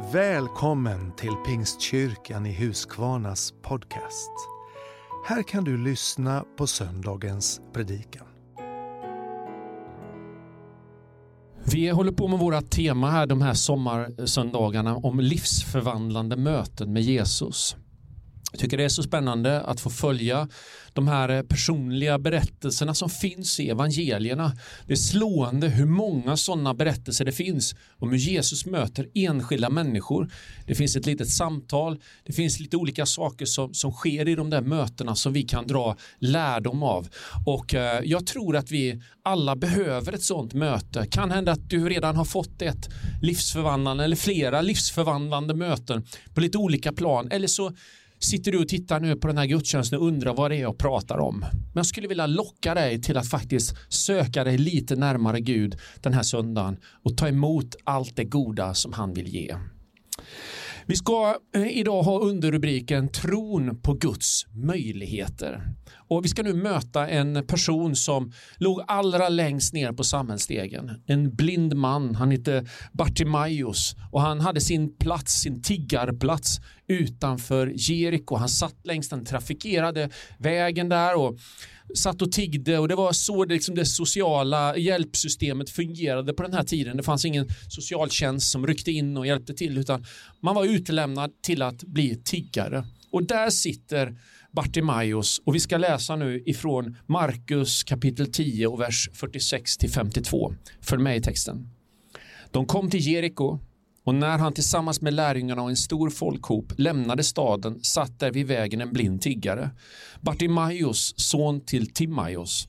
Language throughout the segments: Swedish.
Välkommen till Pingstkyrkan i Huskvarnas podcast. Här kan du lyssna på söndagens predikan. Vi håller på med våra tema här de här sommarsöndagarna om livsförvandlande möten med Jesus. Jag tycker det är så spännande att få följa de här personliga berättelserna som finns i evangelierna. Det är slående hur många sådana berättelser det finns om hur Jesus möter enskilda människor. Det finns ett litet samtal, det finns lite olika saker som, som sker i de där mötena som vi kan dra lärdom av. Och eh, jag tror att vi alla behöver ett sådant möte. Kan hända att du redan har fått ett livsförvandlande eller flera livsförvandlande möten på lite olika plan. Eller så sitter du och tittar nu på den här gudstjänsten och undrar vad det är jag pratar om. Men jag skulle vilja locka dig till att faktiskt söka dig lite närmare Gud den här söndagen och ta emot allt det goda som han vill ge. Vi ska eh, idag ha underrubriken Tron på Guds möjligheter. Och vi ska nu möta en person som låg allra längst ner på samhällsstegen. En blind man, han hette Bartimaeus och han hade sin plats, sin tiggarplats utanför Jeriko. Han satt längs den trafikerade vägen där och satt och tiggde och det var så det, liksom det sociala hjälpsystemet fungerade på den här tiden. Det fanns ingen socialtjänst som ryckte in och hjälpte till utan man var utlämnad till att bli tiggare. Och där sitter Bartimaeus och vi ska läsa nu ifrån Markus kapitel 10 och vers 46 till 52. Följ med i texten. De kom till Jeriko och när han tillsammans med lärjungarna och en stor folkhop lämnade staden satt där vid vägen en blind tiggare, Bartimaeus son till Timaeus.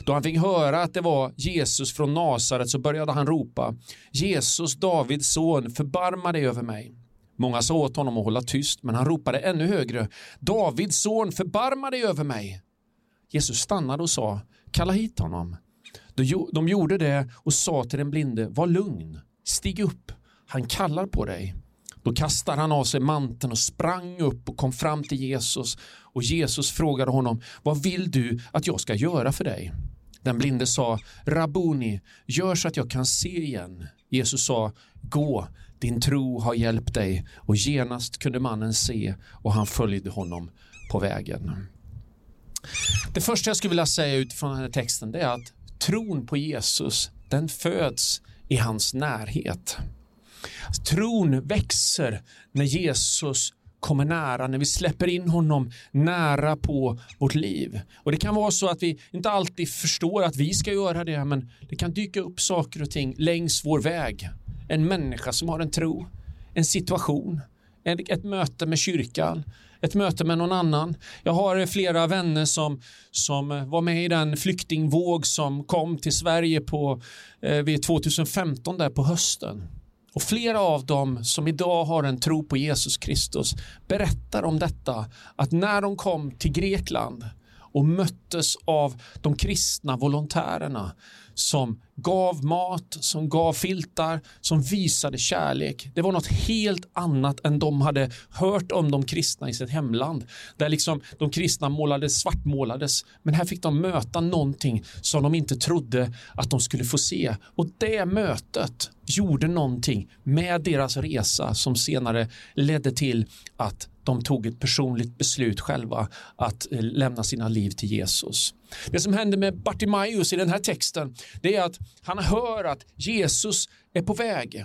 Då han fick höra att det var Jesus från Nasaret så började han ropa Jesus, Davids son, förbarma dig över mig. Många sa åt honom att hålla tyst, men han ropade ännu högre Davids son, förbarma dig över mig. Jesus stannade och sa kalla hit honom. De gjorde det och sa till den blinde var lugn, stig upp han kallar på dig. Då kastade han av sig manteln och sprang upp och kom fram till Jesus och Jesus frågade honom, vad vill du att jag ska göra för dig? Den blinde sa, Rabuni, gör så att jag kan se igen. Jesus sa, gå, din tro har hjälpt dig och genast kunde mannen se och han följde honom på vägen. Det första jag skulle vilja säga utifrån den här texten är att tron på Jesus, den föds i hans närhet. Tron växer när Jesus kommer nära, när vi släpper in honom nära på vårt liv. Och det kan vara så att vi inte alltid förstår att vi ska göra det, men det kan dyka upp saker och ting längs vår väg. En människa som har en tro, en situation, ett möte med kyrkan, ett möte med någon annan. Jag har flera vänner som, som var med i den flyktingvåg som kom till Sverige på, eh, vid 2015 där på hösten. Och flera av dem som idag har en tro på Jesus Kristus berättar om detta att när de kom till Grekland och möttes av de kristna volontärerna som gav mat, som gav filtar, som visade kärlek. Det var något helt annat än de hade hört om de kristna i sitt hemland. Där liksom de kristna målades, svartmålades. Men här fick de möta någonting som de inte trodde att de skulle få se. Och det mötet gjorde någonting med deras resa som senare ledde till att de tog ett personligt beslut själva att eh, lämna sina liv till Jesus. Det som hände med Bartimaeus i den här texten det är att han hör att Jesus är på väg.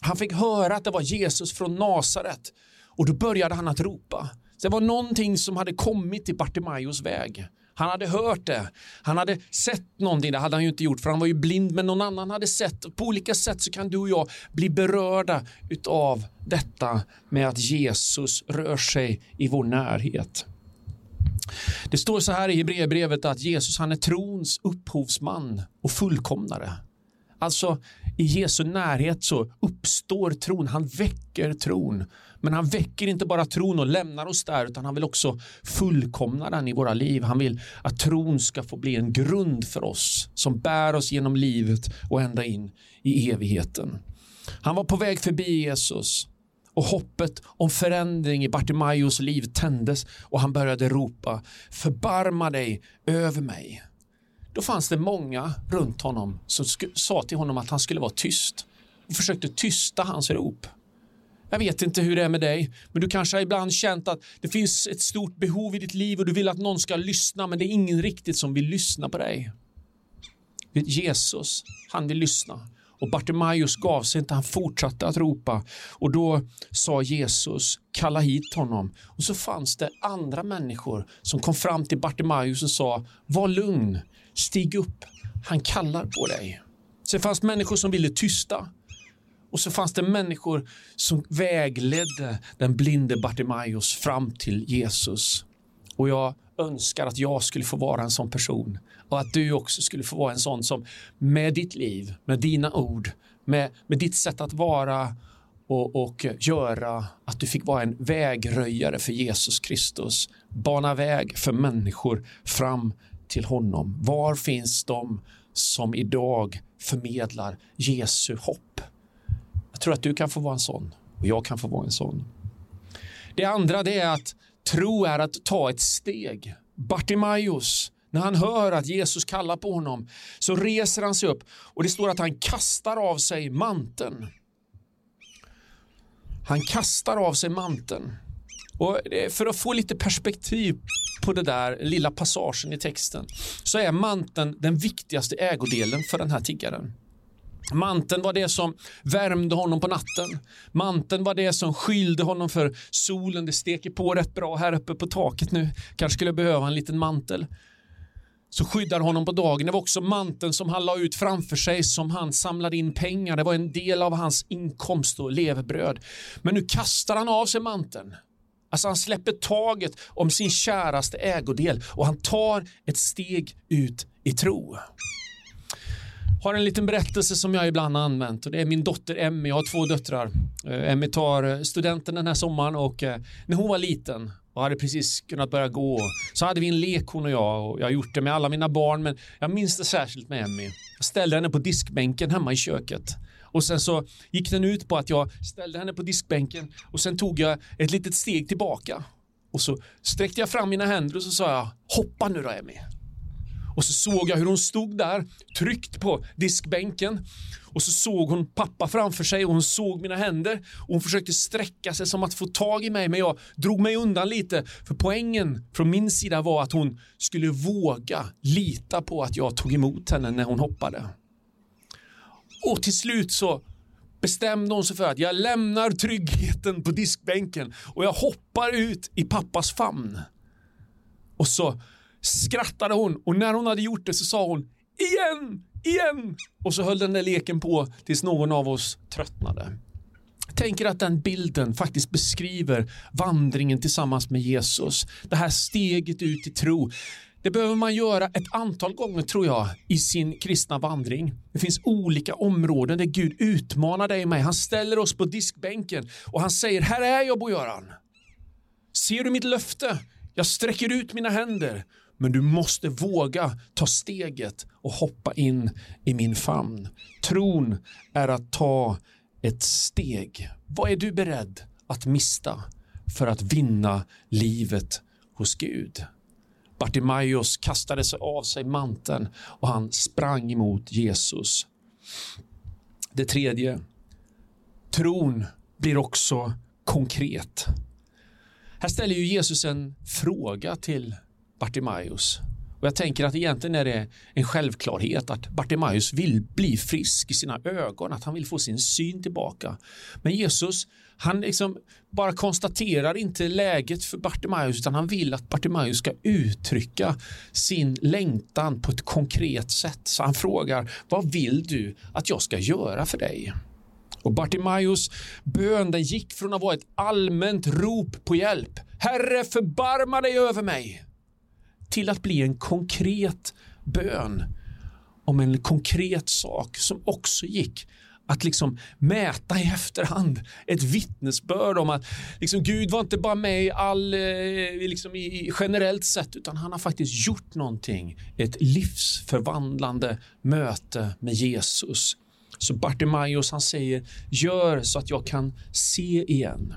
Han fick höra att det var Jesus från Nasaret och då började han att ropa. Det var någonting som hade kommit till Bartimaeus väg. Han hade hört det. Han hade sett någonting. Det hade han ju inte gjort för han var ju blind men någon annan hade sett. På olika sätt så kan du och jag bli berörda utav detta med att Jesus rör sig i vår närhet. Det står så här i Hebreerbrevet att Jesus han är trons upphovsman och fullkomnare. Alltså i Jesu närhet så uppstår tron, han väcker tron. Men han väcker inte bara tron och lämnar oss där utan han vill också fullkomna den i våra liv. Han vill att tron ska få bli en grund för oss som bär oss genom livet och ända in i evigheten. Han var på väg förbi Jesus och hoppet om förändring i Bartimaeus liv tändes och han började ropa förbarma dig över mig. Då fanns det många runt honom som sa till honom att han skulle vara tyst och försökte tysta hans rop. Jag vet inte hur det är med dig, men du kanske har ibland känt att det finns ett stort behov i ditt liv och du vill att någon ska lyssna, men det är ingen riktigt som vill lyssna på dig. Jesus, han vill lyssna. Och Bartimaeus gav sig inte, han fortsatte att ropa. Och då sa Jesus, kalla hit honom. Och så fanns det andra människor som kom fram till Bartimaeus och sa, var lugn, stig upp, han kallar på dig. Så det fanns människor som ville tysta. Och så fanns det människor som vägledde den blinde Bartimaeus fram till Jesus. Och jag önskar att jag skulle få vara en sån person och att du också skulle få vara en sån som med ditt liv, med dina ord, med, med ditt sätt att vara och, och göra att du fick vara en vägröjare för Jesus Kristus. Bana väg för människor fram till honom. Var finns de som idag förmedlar Jesu hopp? Jag tror att du kan få vara en sån och jag kan få vara en sån. Det andra det är att tro är att ta ett steg. Bartimaeus, när han hör att Jesus kallar på honom så reser han sig upp och det står att han kastar av sig manteln. Han kastar av sig manteln. Och eh, för att få lite perspektiv på den där lilla passagen i texten så är manteln den viktigaste ägodelen för den här tiggaren. Manteln var det som värmde honom på natten. Manteln var det som skylde honom för solen. Det steker på rätt bra här uppe på taket nu. Kanske skulle jag behöva en liten mantel. Så skyddar honom på dagen. Det var också manteln som han la ut framför sig som han samlade in pengar. Det var en del av hans inkomst och levebröd. Men nu kastar han av sig manteln. Alltså han släpper taget om sin käraste ägodel och han tar ett steg ut i tro har en liten berättelse som jag ibland har använt och det är min dotter Emmy. Jag har två döttrar. Eh, Emmy tar eh, studenten den här sommaren och eh, när hon var liten och hade precis kunnat börja gå så hade vi en lek hon och jag och jag har gjort det med alla mina barn men jag minns det särskilt med Emmy. Jag ställde henne på diskbänken hemma i köket och sen så gick den ut på att jag ställde henne på diskbänken och sen tog jag ett litet steg tillbaka. Och så sträckte jag fram mina händer och så sa jag hoppa nu då Emmy. Och så såg jag hur hon stod där tryckt på diskbänken. Och så såg hon pappa framför sig och hon såg mina händer. Och hon försökte sträcka sig som att få tag i mig men jag drog mig undan lite. För poängen från min sida var att hon skulle våga lita på att jag tog emot henne när hon hoppade. Och till slut så bestämde hon sig för att jag lämnar tryggheten på diskbänken och jag hoppar ut i pappas famn. Och så skrattade hon och när hon hade gjort det så sa hon igen, igen och så höll den där leken på tills någon av oss tröttnade. Jag tänker att den bilden faktiskt beskriver vandringen tillsammans med Jesus. Det här steget ut i tro. Det behöver man göra ett antal gånger tror jag i sin kristna vandring. Det finns olika områden där Gud utmanar dig och mig. Han ställer oss på diskbänken och han säger här är jag Bo-Göran. Ser du mitt löfte? Jag sträcker ut mina händer men du måste våga ta steget och hoppa in i min famn. Tron är att ta ett steg. Vad är du beredd att mista för att vinna livet hos Gud? Bartimaeus kastade sig av sig manteln och han sprang emot Jesus. Det tredje, tron blir också konkret. Här ställer ju Jesus en fråga till Bartimaeus. Och jag tänker att egentligen är det en självklarhet att Bartimaeus vill bli frisk i sina ögon, att han vill få sin syn tillbaka. Men Jesus, han liksom bara konstaterar inte läget för Bartimaeus utan han vill att Bartimaeus ska uttrycka sin längtan på ett konkret sätt. Så han frågar, vad vill du att jag ska göra för dig? Och Bartimaeus bön den gick från att vara ett allmänt rop på hjälp. Herre, förbarma dig över mig till att bli en konkret bön om en konkret sak som också gick att liksom mäta i efterhand ett vittnesbörd om att liksom Gud var inte bara med i all, eh, liksom i, generellt sett utan han har faktiskt gjort någonting. Ett livsförvandlande möte med Jesus. Så Bartimaeus han säger gör så att jag kan se igen.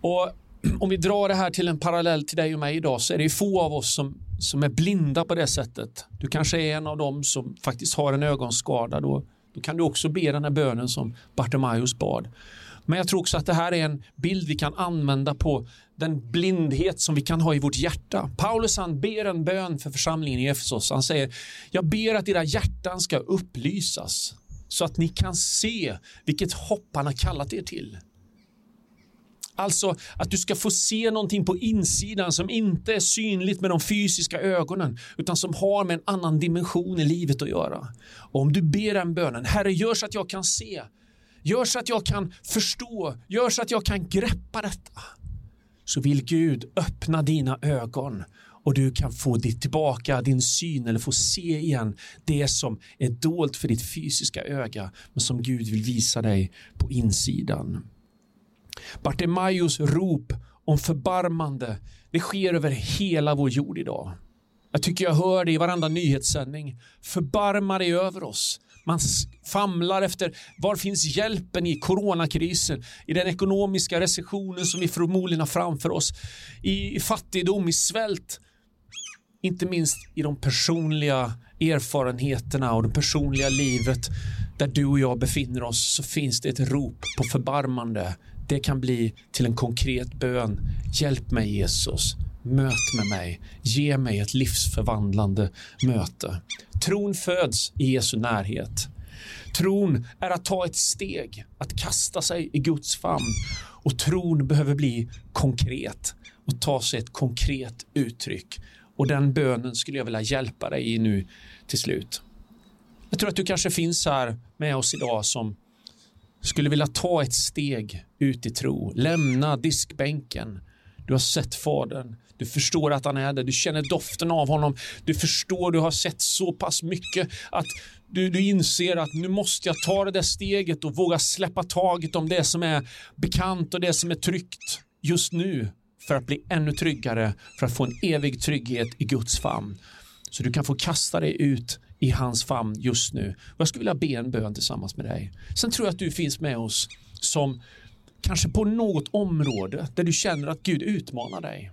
Och om vi drar det här till en parallell till dig och mig idag så är det få av oss som, som är blinda på det sättet. Du kanske är en av dem som faktiskt har en ögonskada. Då, då kan du också be den här bönen som Bartimaeus bad. Men jag tror också att det här är en bild vi kan använda på den blindhet som vi kan ha i vårt hjärta. Paulus han ber en bön för församlingen i Efesos. Han säger, jag ber att era hjärtan ska upplysas så att ni kan se vilket hopp han har kallat er till. Alltså att du ska få se någonting på insidan som inte är synligt med de fysiska ögonen utan som har med en annan dimension i livet att göra. Och om du ber den bönen, Herre gör så att jag kan se, gör så att jag kan förstå, gör så att jag kan greppa detta. Så vill Gud öppna dina ögon och du kan få ditt tillbaka din syn eller få se igen det som är dolt för ditt fysiska öga men som Gud vill visa dig på insidan. Bartimaeus rop om förbarmande, det sker över hela vår jord idag. Jag tycker jag hör det i varenda nyhetssändning. Förbarma dig över oss. Man famlar efter var finns hjälpen i coronakrisen, i den ekonomiska recessionen som vi förmodligen har framför oss, i fattigdom, i svält. Inte minst i de personliga erfarenheterna och det personliga livet där du och jag befinner oss så finns det ett rop på förbarmande. Det kan bli till en konkret bön. Hjälp mig Jesus. Möt med mig. Ge mig ett livsförvandlande möte. Tron föds i Jesu närhet. Tron är att ta ett steg, att kasta sig i Guds famn. Och tron behöver bli konkret och ta sig ett konkret uttryck. Och den bönen skulle jag vilja hjälpa dig i nu till slut. Jag tror att du kanske finns här med oss idag som skulle vilja ta ett steg ut i tro, lämna diskbänken. Du har sett Fadern, du förstår att han är där, du känner doften av honom, du förstår, du har sett så pass mycket att du, du inser att nu måste jag ta det där steget och våga släppa taget om det som är bekant och det som är tryggt just nu för att bli ännu tryggare, för att få en evig trygghet i Guds famn. Så du kan få kasta dig ut i hans famn just nu. Och jag skulle vilja be en bön tillsammans med dig. Sen tror jag att du finns med oss som kanske på något område där du känner att Gud utmanar dig.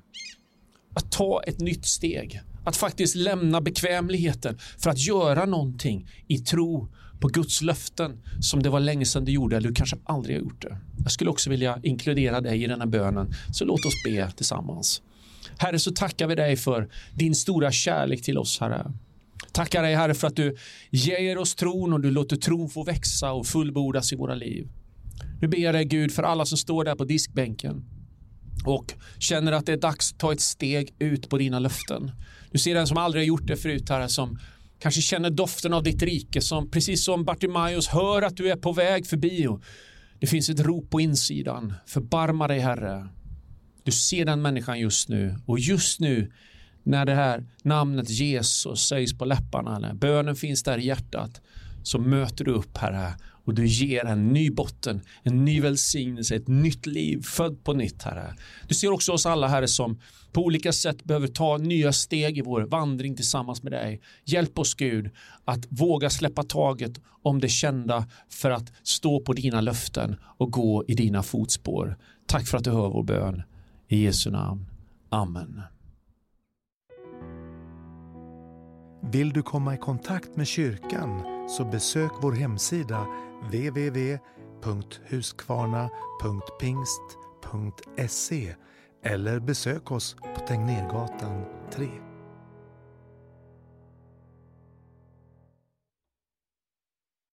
Att ta ett nytt steg, att faktiskt lämna bekvämligheten för att göra någonting i tro på Guds löften som det var länge sedan du gjorde eller du kanske aldrig har gjort det. Jag skulle också vilja inkludera dig i den här bönen, så låt oss be tillsammans. Herre, så tackar vi dig för din stora kärlek till oss, Herre. Tackar dig Herre för att du ger oss tron och du låter tron få växa och fullbordas i våra liv. Nu ber jag dig Gud för alla som står där på diskbänken och känner att det är dags att ta ett steg ut på dina löften. Du ser den som aldrig har gjort det förut Herre som kanske känner doften av ditt rike som precis som Bartimaeus hör att du är på väg förbi och det finns ett rop på insidan. Förbarma dig Herre. Du ser den människan just nu och just nu när det här namnet Jesus sägs på läpparna, när bönen finns där i hjärtat, så möter du upp Herre och du ger en ny botten, en ny välsignelse, ett nytt liv, född på nytt Herre. Du ser också oss alla Herre som på olika sätt behöver ta nya steg i vår vandring tillsammans med dig. Hjälp oss Gud att våga släppa taget om det kända för att stå på dina löften och gå i dina fotspår. Tack för att du hör vår bön. I Jesu namn. Amen. Vill du komma i kontakt med kyrkan så besök vår hemsida www.huskvarna.pingst.se eller besök oss på Tegnérgatan 3.